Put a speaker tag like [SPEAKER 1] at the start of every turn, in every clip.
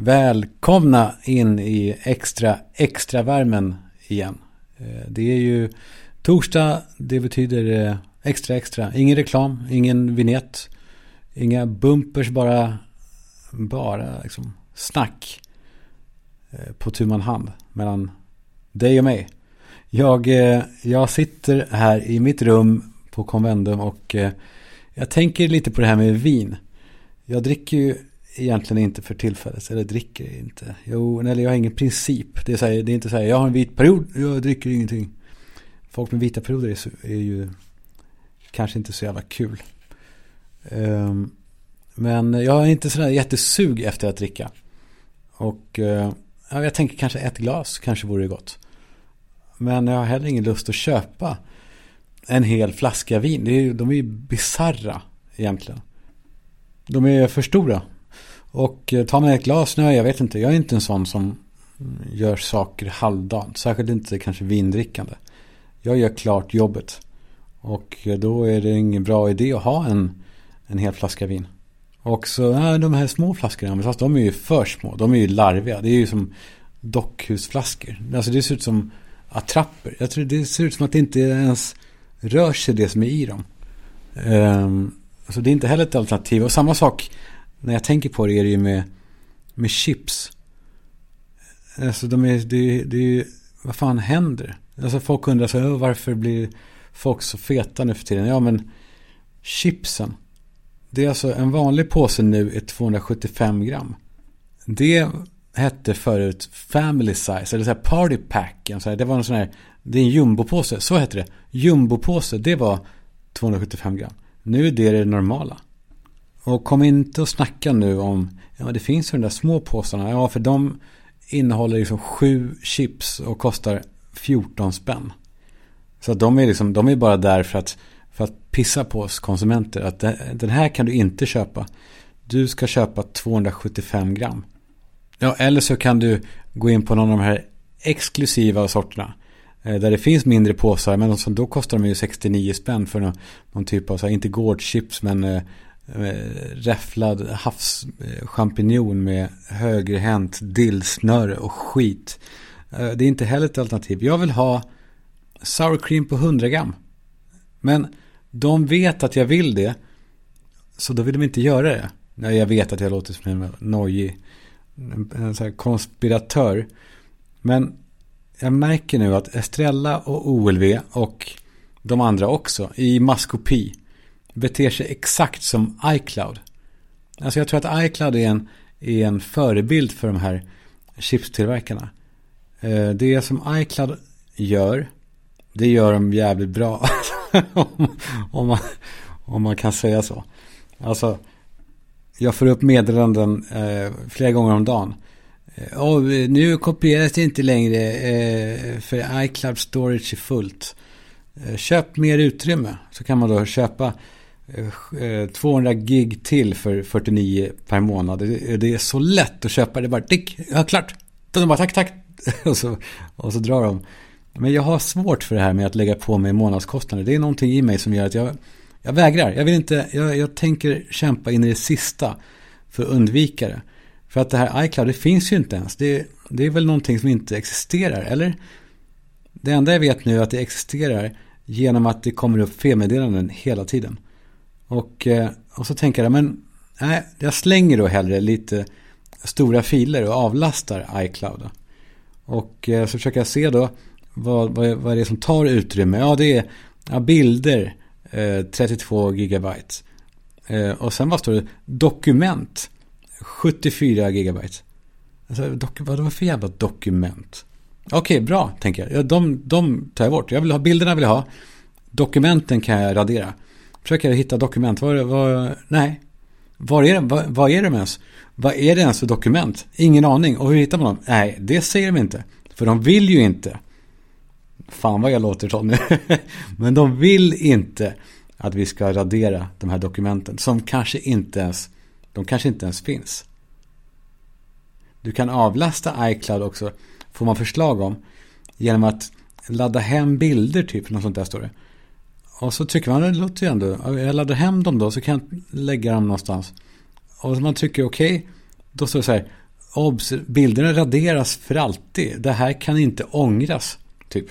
[SPEAKER 1] Välkomna in i extra, extra värmen igen. Eh, det är ju torsdag, det betyder eh, extra, extra. Ingen reklam, ingen vignett, inga bumpers, bara, bara liksom snack eh, på tu man hand mellan dig och mig. Jag, jag sitter här i mitt rum på Convendum och jag tänker lite på det här med vin. Jag dricker ju egentligen inte för tillfället. Eller dricker inte. Jo, eller jag har ingen princip. Det är, så här, det är inte så här, jag har en vit period, jag dricker ingenting. Folk med vita perioder är, är ju kanske inte så jävla kul. Um, men jag är inte sådär jättesug efter att dricka. Och uh, jag tänker kanske ett glas kanske vore gott. Men jag har heller ingen lust att köpa en hel flaska vin. Det är, de är ju bisarra egentligen. De är för stora och eh, ta med ett glas, nej jag vet inte, jag är inte en sån som gör saker halvdant. Särskilt inte kanske vindrickande. Jag gör klart jobbet. Och eh, då är det ingen bra idé att ha en, en hel flaska vin. Och så, nej, de här små flaskorna, fast de är ju för små. De är ju larviga. Det är ju som dockhusflaskor. Alltså det ser ut som attrapper. Jag tror det ser ut som att det inte ens rör sig det som är i dem. Um, så det är inte heller ett alternativ. Och samma sak när jag tänker på det är det ju med, med chips. Alltså de är, det, det är vad fan händer? Alltså folk undrar så här, varför blir folk så feta nu för tiden? Ja men chipsen. Det är alltså en vanlig påse nu är 275 gram. Det hette förut family size, eller så här party pack. Det var en sån här, det är en jumbopåse, så hette det. Jumbopåse, det var 275 gram. Nu är det det normala. Och kom inte och snacka nu om, ja det finns ju de där små påsarna, ja för de innehåller liksom sju chips och kostar 14 spänn. Så de är liksom, de är bara där för att, för att pissa på oss konsumenter. Att den här kan du inte köpa. Du ska köpa 275 gram. Ja, eller så kan du gå in på någon av de här exklusiva sorterna. Eh, där det finns mindre påsar, men då kostar de ju 69 spänn för någon, någon typ av, så här, inte gårdchips, men eh, Eh, räfflad havschampinjon eh, med högerhänt dillsnöre och skit. Eh, det är inte heller ett alternativ. Jag vill ha sour cream på 100 gram. Men de vet att jag vill det. Så då vill de inte göra det. Jag vet att jag låter som en nojig en sån konspiratör. Men jag märker nu att Estrella och OLV och de andra också i maskopi beter sig exakt som iCloud. Alltså jag tror att iCloud är en, är en förebild för de här chipstillverkarna. Eh, det som iCloud gör, det gör de jävligt bra. om, man, om man kan säga så. Alltså, jag får upp meddelanden eh, flera gånger om dagen. Eh, Och nu kopieras det inte längre eh, för iCloud storage är fullt. Eh, köp mer utrymme så kan man då köpa Eh, eh, 200 gig till för 49 per månad. Det är så lätt att köpa. Det är bara tick, ja klart. De bara tack, tack. Och så, och så drar de. Men jag har svårt för det här med att lägga på mig månadskostnader. Det är någonting i mig som gör att jag, jag vägrar. Jag vill inte, jag, jag tänker kämpa in i det sista för att undvika det. För att det här iCloud, det finns ju inte ens. Det, det är väl någonting som inte existerar, eller? Det enda jag vet nu är att det existerar genom att det kommer upp felmeddelanden hela tiden. Och, eh, och så tänker jag, men nej, jag slänger då hellre lite stora filer och avlastar iCloud. Och eh, så försöker jag se då vad, vad, vad är det som tar utrymme. Ja, det är ja, bilder, eh, 32 gigabyte. Eh, och sen vad står det? Dokument, 74 gigabyte. Alltså, dok, vad var för jävla dokument? Okej, okay, bra, tänker jag. Ja, de, de tar jag bort. Jag vill ha bilderna, vill jag ha. Dokumenten kan jag radera. Försöker hitta dokument. Var, var, nej. Var är, det, vad, vad är de ens? Vad är det ens för dokument? Ingen aning. Och hur hittar man dem? Nej, det säger de inte. För de vill ju inte. Fan vad jag låter Tony. nu. Men de vill inte att vi ska radera de här dokumenten. Som kanske inte ens, de kanske inte ens finns. Du kan avlasta iCloud också. Får man förslag om. Genom att ladda hem bilder typ. Något sånt där står det. Och så tycker man, det låter ju ändå, jag laddar hem dem då så kan jag lägga dem någonstans. Och man tycker okej, okay, då står det så här, obs, bilderna raderas för alltid. Det här kan inte ångras, typ.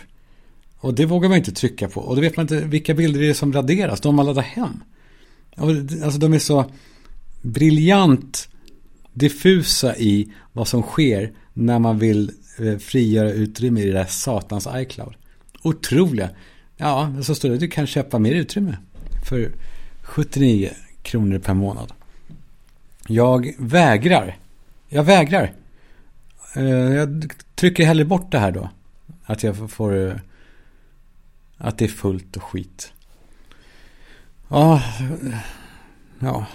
[SPEAKER 1] Och det vågar man inte trycka på. Och då vet man inte vilka bilder det är som raderas. De man laddar hem. Och, alltså de är så briljant diffusa i vad som sker när man vill eh, frigöra utrymme i det där satans iCloud. Otroliga. Ja, så står det att du kan köpa mer utrymme för 79 kronor per månad. Jag vägrar. Jag vägrar. Eh, jag trycker hellre bort det här då. Att jag får... Eh, att det är fullt och skit. Ja. Ja.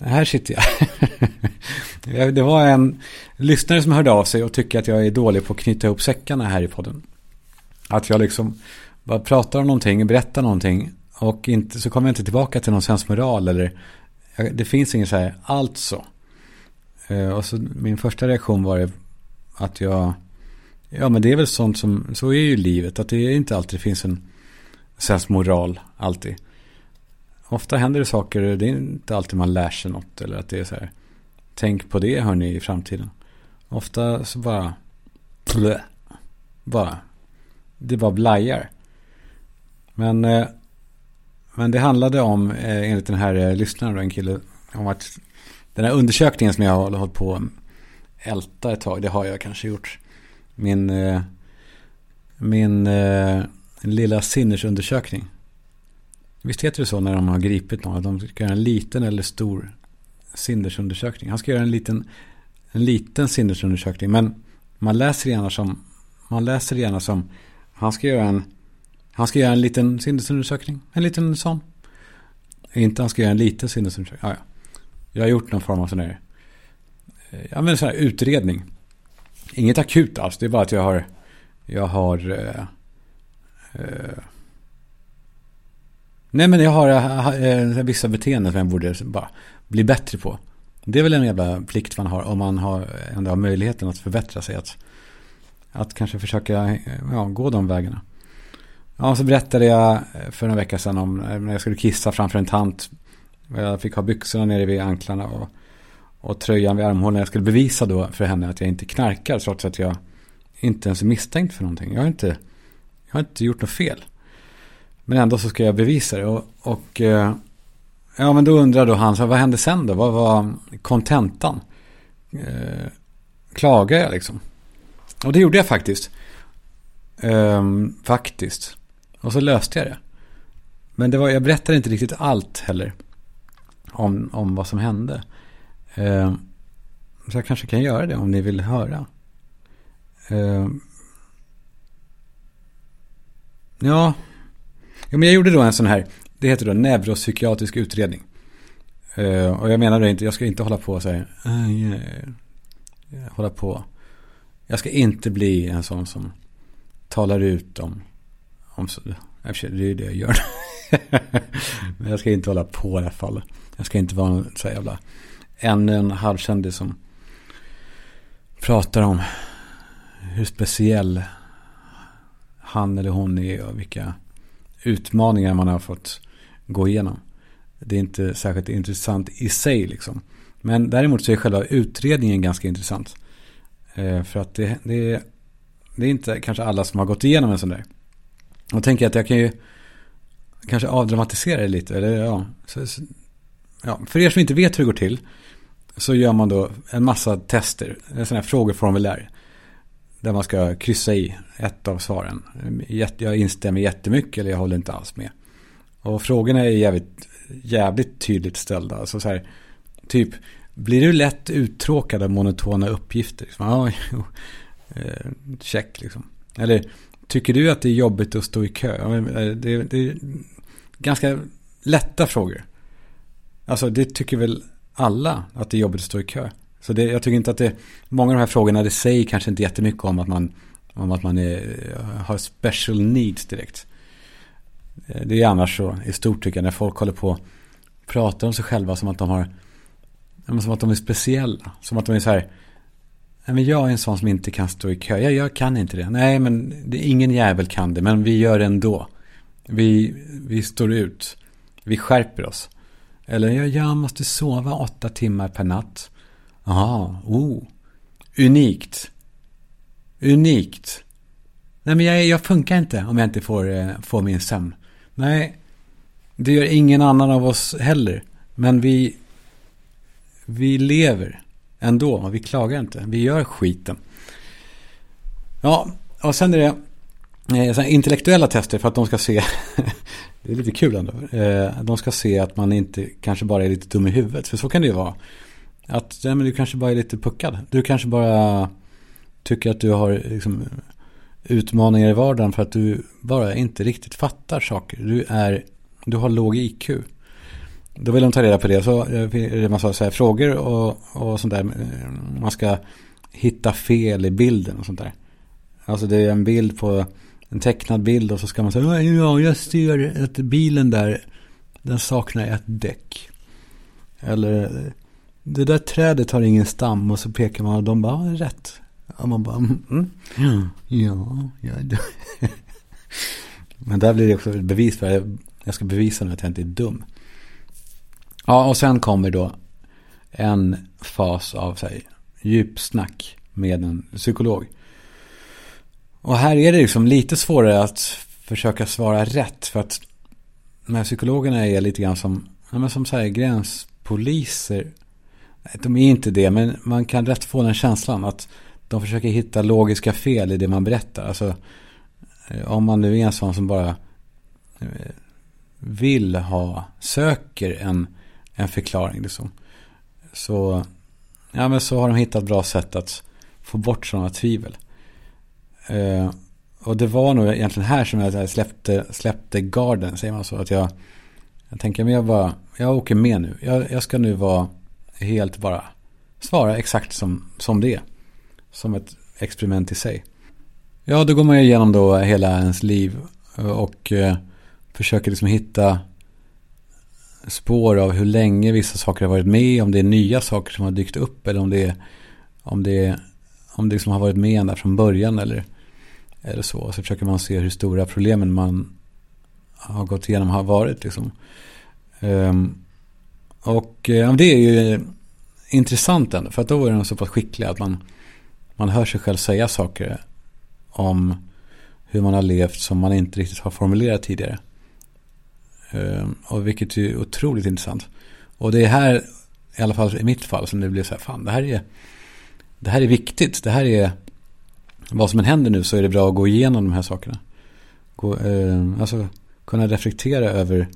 [SPEAKER 1] Här sitter jag. det var en lyssnare som hörde av sig och tycker att jag är dålig på att knyta ihop säckarna här i podden. Att jag liksom bara pratar om någonting, berättar någonting och inte, så kommer jag inte tillbaka till någon sensmoral eller det finns inget så här, alltså. Och så min första reaktion var att jag, ja men det är väl sånt som, så är ju livet, att det är inte alltid det finns en sensmoral alltid. Ofta händer det saker, det är inte alltid man lär sig något eller att det är så här, tänk på det hörni i framtiden. Ofta så bara, blö, bara, det bara blajar. Men eh, men det handlade om, eh, enligt den här eh, lyssnaren, en kille, om att den här undersökningen som jag har hållit på älta ett tag, det har jag kanske gjort. Min, eh, min eh, lilla sinnesundersökning. Visst heter det så när de har gripit någon, att de ska göra en liten eller stor sinnesundersökning. Han ska göra en liten, en liten sinnesundersökning, men man läser gärna som, man läser gärna som, han ska göra en han ska göra en liten sinnesundersökning. En liten sån. Inte han ska göra en liten sinnesundersökning. Ja, ja. Jag har gjort någon form av sån här. Eh, ja men sån här utredning. Inget akut alls. Det är bara att jag har. Jag har. Eh, eh, nej men jag har eh, eh, vissa beteenden som jag borde bara bli bättre på. Det är väl en jävla plikt man har om man har, ändå har möjligheten att förbättra sig. Att, att kanske försöka eh, ja, gå de vägarna. Ja, så berättade jag eh, för en vecka sedan om eh, när jag skulle kissa framför en tant. Jag fick ha byxorna nere vid anklarna och, och tröjan vid armhålan. Jag skulle bevisa då för henne att jag inte knarkar trots att jag inte ens är misstänkt för någonting. Jag har inte, jag har inte gjort något fel. Men ändå så ska jag bevisa det. Och, och eh, ja, men då undrar då han, så vad hände sen då? Vad var kontentan? Eh, jag liksom? Och det gjorde jag faktiskt. Um, faktiskt. Och så löste jag det. Men det var, jag berättade inte riktigt allt heller. Om, om vad som hände. Eh, så jag kanske kan göra det om ni vill höra. Eh, ja. ja, men jag gjorde då en sån här. Det heter då neuropsykiatrisk utredning. Uh, och jag menar det inte, jag ska inte hålla på och säga. Uh, yeah. Hålla på. Jag ska inte bli en sån som talar ut om, om det är ju det jag gör. Men jag ska inte hålla på i alla fall. Jag ska inte vara någon så jävla, ännu en halvkändis som pratar om hur speciell han eller hon är och vilka utmaningar man har fått gå igenom. Det är inte särskilt intressant i sig liksom. Men däremot så är själva utredningen ganska intressant. Eh, för att det, det, är, det är inte kanske alla som har gått igenom en sån där. Och tänker att jag kan ju kanske avdramatisera det lite. Eller, ja, så, så, ja, för er som inte vet hur det går till så gör man då en massa tester, en sån här frågeformulär. Där man ska kryssa i ett av svaren. Jag instämmer jättemycket eller jag håller inte alls med. Och frågorna är jävligt, jävligt tydligt ställda. Alltså så här, typ, blir du lätt uttråkad av monotona uppgifter? Liksom, ja, eh, check liksom. Eller tycker du att det är jobbigt att stå i kö? Det eh, det, det är ganska lätta frågor. Alltså det tycker väl alla att det är jobbigt att stå i kö. Så det, jag tycker inte att det, många av de här frågorna, det säger kanske inte jättemycket om att man, om att man är, eh, har special needs direkt. Eh, det är annars så i stort tycker jag när folk håller på och pratar om sig själva som att de har, som att de är speciella. Som att de är så här, men jag är en sån som inte kan stå i kö. Jag, jag kan inte det. Nej, men det, ingen jävel kan det. Men vi gör det ändå. Vi, vi står ut. Vi skärper oss. Eller jag, jag måste sova åtta timmar per natt. Jaha, oh. unikt. Unikt. Nej men jag, jag funkar inte om jag inte får, eh, får min sömn. Nej, det gör ingen annan av oss heller. Men vi, vi lever ändå vi klagar inte. Vi gör skiten. Ja, och sen är det eh, intellektuella tester för att de ska se, det är lite kul ändå, eh, de ska se att man inte kanske bara är lite dum i huvudet. För så kan det ju vara. Att ja, men du kanske bara är lite puckad. Du kanske bara tycker att du har liksom, utmaningar i vardagen för att du bara inte riktigt fattar saker. Du, är, du har låg IQ. Då vill de ta reda på det. Så är det massa så här frågor och, och sånt där. Man ska hitta fel i bilden och sånt där. Alltså det är en bild på en tecknad bild och så ska man säga ja, jag ser att bilen där den saknar ett däck. Eller det där trädet har ingen stam och så pekar man och de bara, ja, rätt. Och man bara, mm, mm. ja, ja. Men där blir det också ett bevis för att jag ska bevisa att jag inte är dum. Ja, och sen kommer då en fas av sig, djupsnack med en psykolog. Och här är det liksom lite svårare att försöka svara rätt. För att de här psykologerna är lite grann som, ja, men som så här, gränspoliser. De är inte det, men man kan rätt få den känslan att de försöker hitta logiska fel i det man berättar. Alltså, eh, om man nu är en sån som bara eh, vill ha, söker en, en förklaring. Liksom. Så, ja, men så har de hittat bra sätt att få bort sådana tvivel. Eh, och det var nog egentligen här som jag släppte, släppte garden, säger man så. Att jag, jag tänker, men jag bara, jag åker med nu. Jag, jag ska nu vara helt bara, svara exakt som, som det är. Som ett experiment i sig. Ja, då går man igenom då hela ens liv och eh, försöker liksom hitta spår av hur länge vissa saker har varit med, om det är nya saker som har dykt upp eller om det är om det, om det liksom har varit med där från början eller eller så. Så försöker man se hur stora problemen man har gått igenom har varit. Liksom. Um, och ja, det är ju intressant ändå. För att då är de så pass skickliga att man, man hör sig själv säga saker om hur man har levt som man inte riktigt har formulerat tidigare. Ehm, och vilket är otroligt intressant. Och det är här, i alla fall i mitt fall, som det blir så här, fan det här är, det här är viktigt. Det här är vad som än händer nu så är det bra att gå igenom de här sakerna. Gå, eh, alltså kunna reflektera över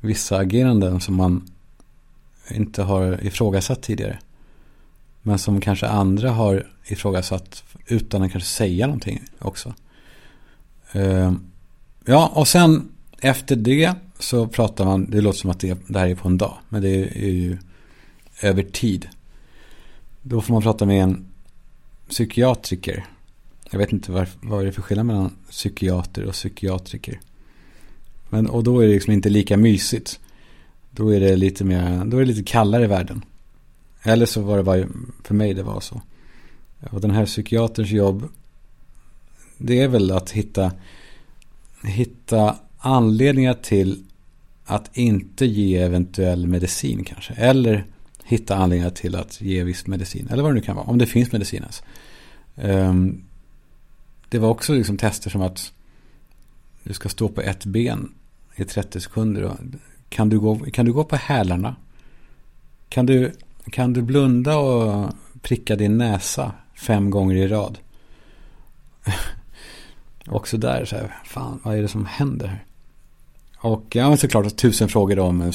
[SPEAKER 1] vissa ageranden som man inte har ifrågasatt tidigare. Men som kanske andra har ifrågasatt utan att kanske säga någonting också. Eh, ja, och sen efter det så pratar man, det låter som att det, det här är på en dag, men det är ju över tid. Då får man prata med en psykiatriker. Jag vet inte var, vad är det för skillnad mellan psykiater och psykiatriker. Men, och då är det liksom inte lika mysigt. Då är det lite mer, då är det lite kallare i världen. Eller så var det bara, för mig det var så. Och den här psykiaterns jobb, det är väl att hitta, hitta anledningar till att inte ge eventuell medicin kanske. Eller hitta anledningar till att ge viss medicin. Eller vad det nu kan vara. Om det finns medicin ens. Ehm, det var också liksom tester som att du ska stå på ett ben i 30 sekunder. Och kan, du gå, kan du gå på hälarna? Kan du, kan du blunda och pricka din näsa fem gånger i rad? också där, så här, fan, vad är det som händer här? Och ja, såklart tusen frågor om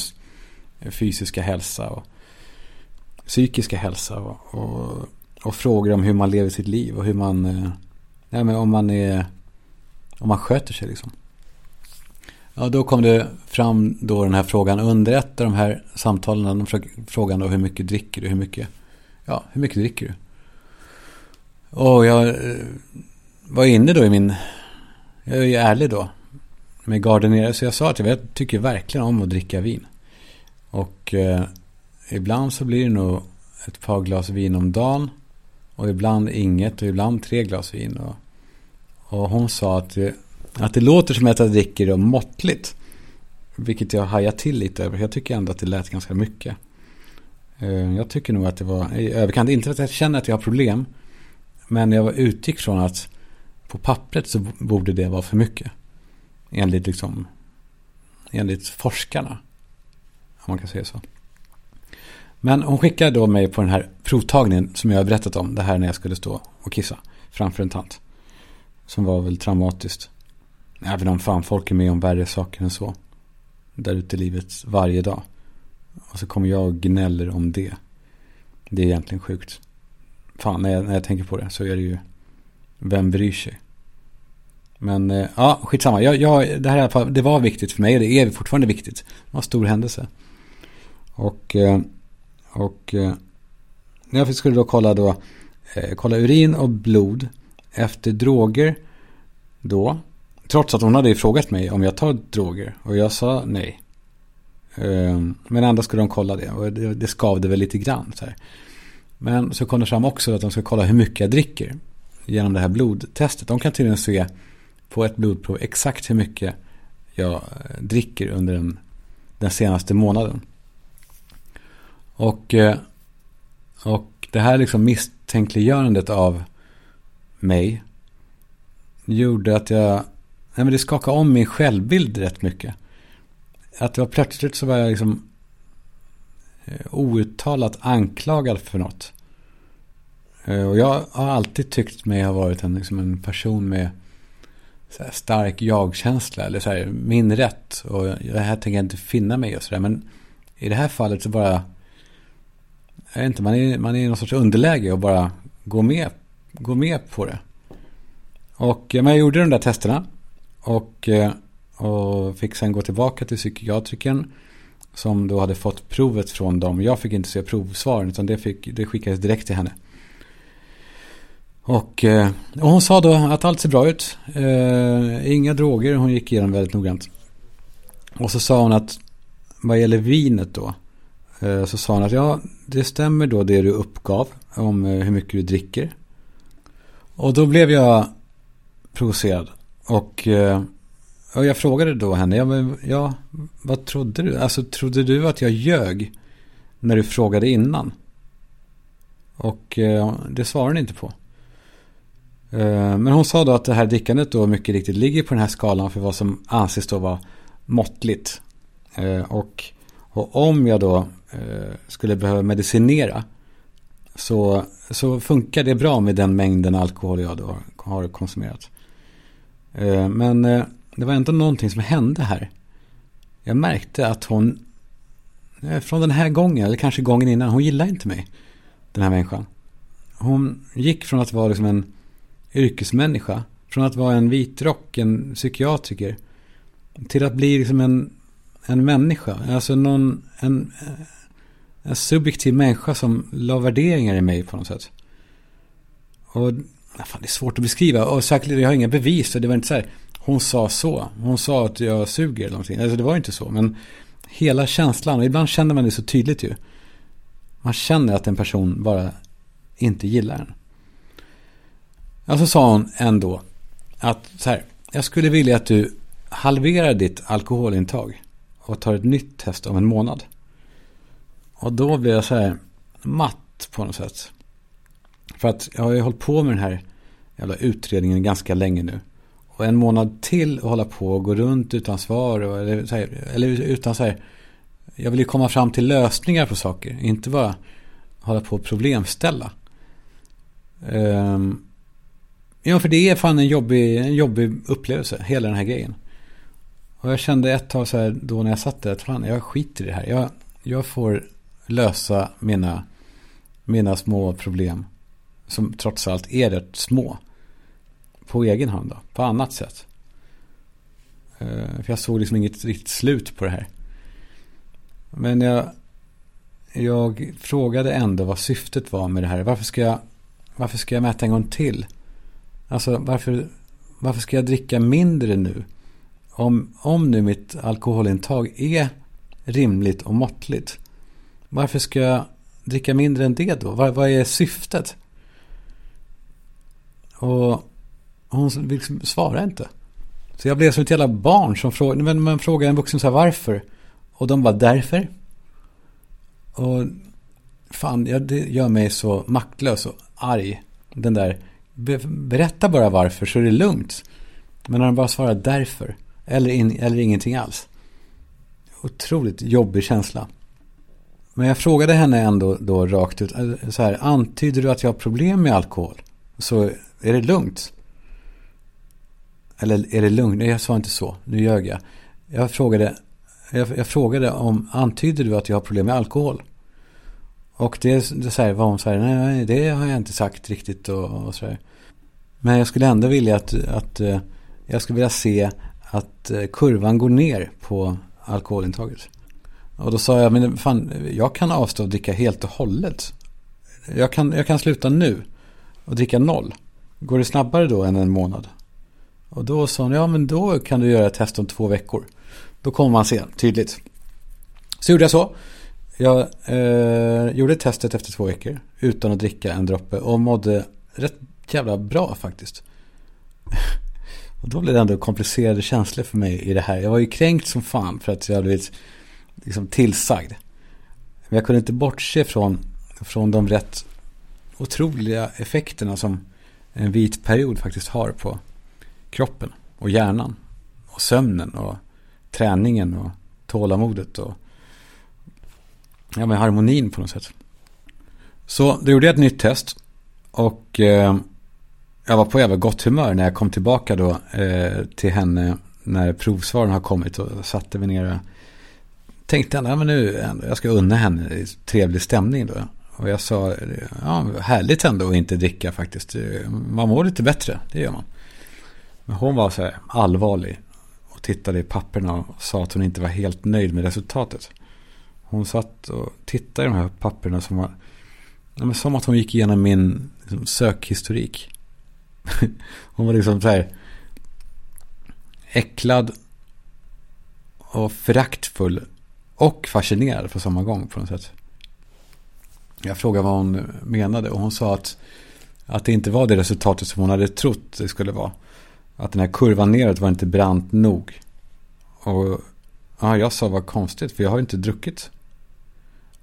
[SPEAKER 1] fysiska hälsa och psykiska hälsa och, och, och, frågor om hur man lever sitt liv och hur man, Nej ja, men om man är, om man sköter sig liksom. Ja, då kom det fram då den här frågan, underrätta de här samtalen, frågan då hur mycket dricker du, hur mycket, ja, hur mycket dricker du? Och jag eh, var inne då i min, jag är ju ärlig då, med gardenerare. så jag sa att jag tycker verkligen om att dricka vin. Och eh, ibland så blir det nog ett par glas vin om dagen. Och ibland inget och ibland tre glas vin. Och, och hon sa att det, att det låter som att jag dricker det måttligt. Vilket jag hajar till lite över. Jag tycker ändå att det lät ganska mycket. Eh, jag tycker nog att det var i överkant. Inte att jag känner att jag har problem. Men jag utgick från att på pappret så borde det vara för mycket. Enligt, liksom, enligt forskarna. Om man kan säga så. Men hon skickade då mig på den här provtagningen som jag har berättat om. Det här när jag skulle stå och kissa framför en tant. Som var väl traumatiskt. Även om fan folk är med om värre saker än så. Där ute i livet varje dag. Och så kommer jag och gnäller om det. Det är egentligen sjukt. Fan, när jag, när jag tänker på det så är det ju... Vem bryr sig? Men eh, ja, skitsamma. Jag, jag, det här det var viktigt för mig och det är fortfarande viktigt. Det var en stor händelse. Och, eh, och när jag skulle då kolla då, kolla urin och blod efter droger då. Trots att hon hade frågat mig om jag tar droger och jag sa nej. Ehm, men ändå skulle de kolla det och det, det skavde väl lite grann. Så här. Men så kom det fram också att de ska kolla hur mycket jag dricker genom det här blodtestet. De kan tydligen se på ett blodprov exakt hur mycket jag eh, dricker under den, den senaste månaden. Och, eh, och det här liksom misstänkliggörandet av mig gjorde att jag, nej men det skakade om min självbild rätt mycket. Att det var plötsligt så var jag liksom eh, outtalat anklagad för något. Och jag har alltid tyckt mig ha varit en, liksom en person med stark jag-känsla. Eller så här, min rätt. Och det här tänker jag inte finna mig och sådär. Men i det här fallet så bara... Jag vet inte, man är, man är i någon sorts underläge och bara går med, går med på det. Och men jag gjorde de där testerna. Och, eh, och fick sen gå tillbaka till psykiatrikern. Som då hade fått provet från dem. Jag fick inte se provsvaren utan det, fick, det skickades direkt till henne. Och, eh, och hon sa då att allt ser bra ut. Eh, inga droger, hon gick igenom väldigt noggrant. Och så sa hon att vad gäller vinet då. Eh, så sa hon att ja, det stämmer då det du uppgav om eh, hur mycket du dricker. Och då blev jag provocerad. Och, eh, och jag frågade då henne, ja, men, ja, vad trodde du? Alltså trodde du att jag ljög när du frågade innan? Och det svarade hon inte på. Eh, men hon sa då att det här drickandet då mycket riktigt ligger på den här skalan för vad som anses då vara måttligt. Eh, och, och om jag då eh, skulle behöva medicinera så, så funkar det bra med den mängden alkohol jag då har konsumerat. Men det var ändå någonting som hände här. Jag märkte att hon, från den här gången, eller kanske gången innan, hon gillar inte mig. Den här människan. Hon gick från att vara liksom en yrkesmänniska. Från att vara en vitrock, en psykiatriker. Till att bli liksom en, en människa. Alltså någon, en, en subjektiv människa som la värderingar i mig på något sätt. Och fan, det är svårt att beskriva. Och säkert, jag har inga bevis. För det var inte så här, hon sa så. Hon sa att jag suger eller någonting. Alltså det var inte så. Men hela känslan. Och ibland känner man det så tydligt ju. Man känner att en person bara inte gillar en. Alltså så sa hon ändå att så här, jag skulle vilja att du halverar ditt alkoholintag och tar ett nytt test om en månad. Och då blev jag så här matt på något sätt. För att jag har ju hållit på med den här jävla utredningen ganska länge nu. Och en månad till att hålla på och gå runt utan svar. Och, eller, så här, eller utan så här. Jag vill ju komma fram till lösningar på saker. Inte bara hålla på och problemställa. Um, Ja, för det är fan en jobbig, en jobbig upplevelse, hela den här grejen. Och jag kände ett tag så här då när jag satt där att fan, jag skiter i det här. Jag, jag får lösa mina, mina små problem. Som trots allt är rätt små. På egen hand då, på annat sätt. Eh, för jag såg liksom inget riktigt slut på det här. Men jag, jag frågade ändå vad syftet var med det här. Varför ska jag, varför ska jag mäta en gång till? Alltså varför, varför ska jag dricka mindre nu? Om, om nu mitt alkoholintag är rimligt och måttligt. Varför ska jag dricka mindre än det då? Vad, vad är syftet? Och hon liksom svarar inte. Så jag blev som ett jävla barn som frågade, men man frågar en vuxen så här varför? Och de bara därför. Och fan, ja, det gör mig så maktlös och arg. Den där, be, berätta bara varför så är det lugnt. Men när de bara svarar därför, eller, in, eller ingenting alls. Otroligt jobbig känsla. Men jag frågade henne ändå då rakt ut, eh, så här, antyder du att jag har problem med alkohol? Så är det lugnt? Eller är det lugnt? Nej, jag sa inte så, nu ljög jag. Jag frågade, jag, jag frågade om, antyder du att jag har problem med alkohol? Och det, det så här, var hon så här, nej det har jag inte sagt riktigt och, och så här. Men jag skulle ändå vilja att, att eh, jag skulle vilja se att eh, kurvan går ner på alkoholintaget. Och då sa jag, men fan, jag kan avstå att dricka helt och hållet. Jag kan, jag kan sluta nu och dricka noll. Går det snabbare då än en månad? Och då sa hon, ja men då kan du göra ett test om två veckor. Då kommer man se tydligt. Så gjorde jag så. Jag eh, gjorde testet efter två veckor utan att dricka en droppe och mådde rätt jävla bra faktiskt. och då blev det ändå komplicerade känslor för mig i det här. Jag var ju kränkt som fan för att jag hade blivit liksom tillsagd. Men jag kunde inte bortse från, från de rätt otroliga effekterna som en vit period faktiskt har på kroppen och hjärnan och sömnen och träningen och tålamodet och ja, men harmonin på något sätt. Så då gjorde jag ett nytt test och eh, jag var på jävla gott humör när jag kom tillbaka då eh, till henne när provsvaren har kommit och satte mig ner och tänkte ändå, men nu, jag ska unna henne trevlig stämning då. Och jag sa, ja, härligt ändå att inte dricka faktiskt. Man mår lite bättre, det gör man. Men hon var så här allvarlig och tittade i papperna och sa att hon inte var helt nöjd med resultatet. Hon satt och tittade i de här papperna som var ja, som att hon gick igenom min liksom, sökhistorik. hon var liksom så här äcklad och föraktfull och fascinerad på samma gång på något sätt. Jag frågade vad hon menade och hon sa att, att det inte var det resultatet som hon hade trott det skulle vara. Att den här kurvan neråt var inte brant nog. Och ja, jag sa vad konstigt för jag har inte druckit.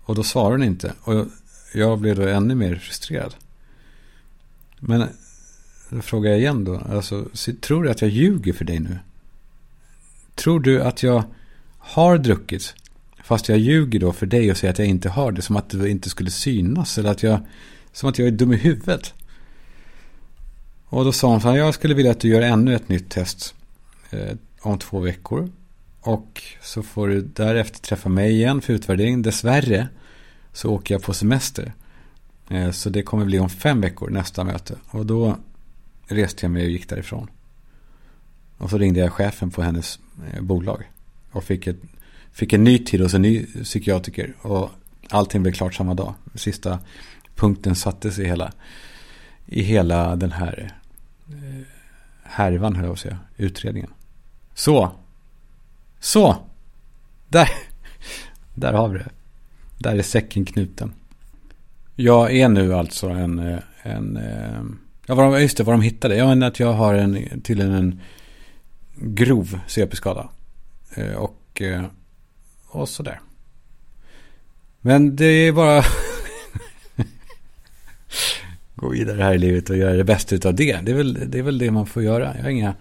[SPEAKER 1] Och då svarade hon inte. Och jag blev då ännu mer frustrerad. Men frågar jag igen då. Alltså, tror du att jag ljuger för dig nu? Tror du att jag har druckit? Fast jag ljuger då för dig och säger att jag inte har det. Som att det inte skulle synas. Eller att jag, som att jag är dum i huvudet. Och då sa hon så här. Jag skulle vilja att du gör ännu ett nytt test. Eh, om två veckor. Och så får du därefter träffa mig igen för utvärdering. Dessvärre så åker jag på semester. Eh, så det kommer bli om fem veckor nästa möte. Och då reste jag mig och gick därifrån. Och så ringde jag chefen på hennes eh, bolag. Och fick, ett, fick en ny tid hos en ny psykiatriker. Och allting blev klart samma dag. Sista punkten sattes i hela, i hela den här eh, härvan, höll jag att säga. Utredningen. Så så. Där. Där har vi det. Där är säcken knuten. Jag är nu alltså en... Eh, en ja, vad de, just det, vad de hittade. Jag menar att jag har en, tydligen en grov CP-skada. Eh, och, eh, och sådär. Men det är bara... gå vidare här i livet och göra det bästa av det. Det är, väl, det är väl det man får göra. Jag har inga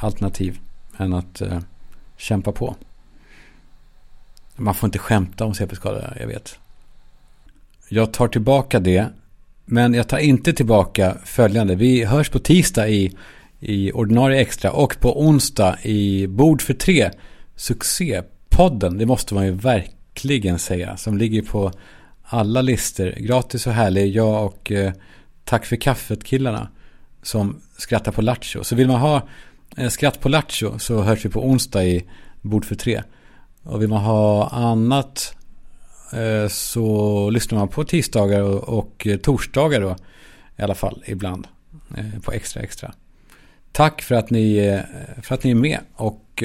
[SPEAKER 1] alternativ än att eh, kämpa på. Man får inte skämta om CP-skada, jag vet. Jag tar tillbaka det. Men jag tar inte tillbaka följande. Vi hörs på tisdag i, i ordinarie extra och på onsdag i Bord för tre. Succépodden, det måste man ju verkligen säga. Som ligger på alla listor. Gratis och härlig. Jag och eh, Tack för kaffet-killarna. Som skrattar på Lattjo. Så vill man ha Eh, skratt på Lattjo så hörs vi på onsdag i Bord för tre. Och vill man ha annat Eh, så lyssnar man på tisdagar och torsdagar då. I alla fall ibland. Eh, på extra extra. Tack för att ni, eh, för att ni är med. Och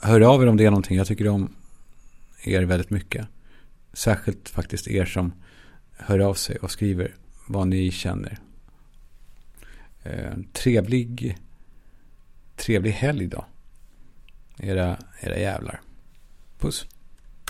[SPEAKER 1] hör av er om det är någonting. Jag tycker om er väldigt mycket. Särskilt faktiskt er som hör av sig och skriver vad ni känner. Trevlig Trevlig helg då. Era, era jävlar. Puss.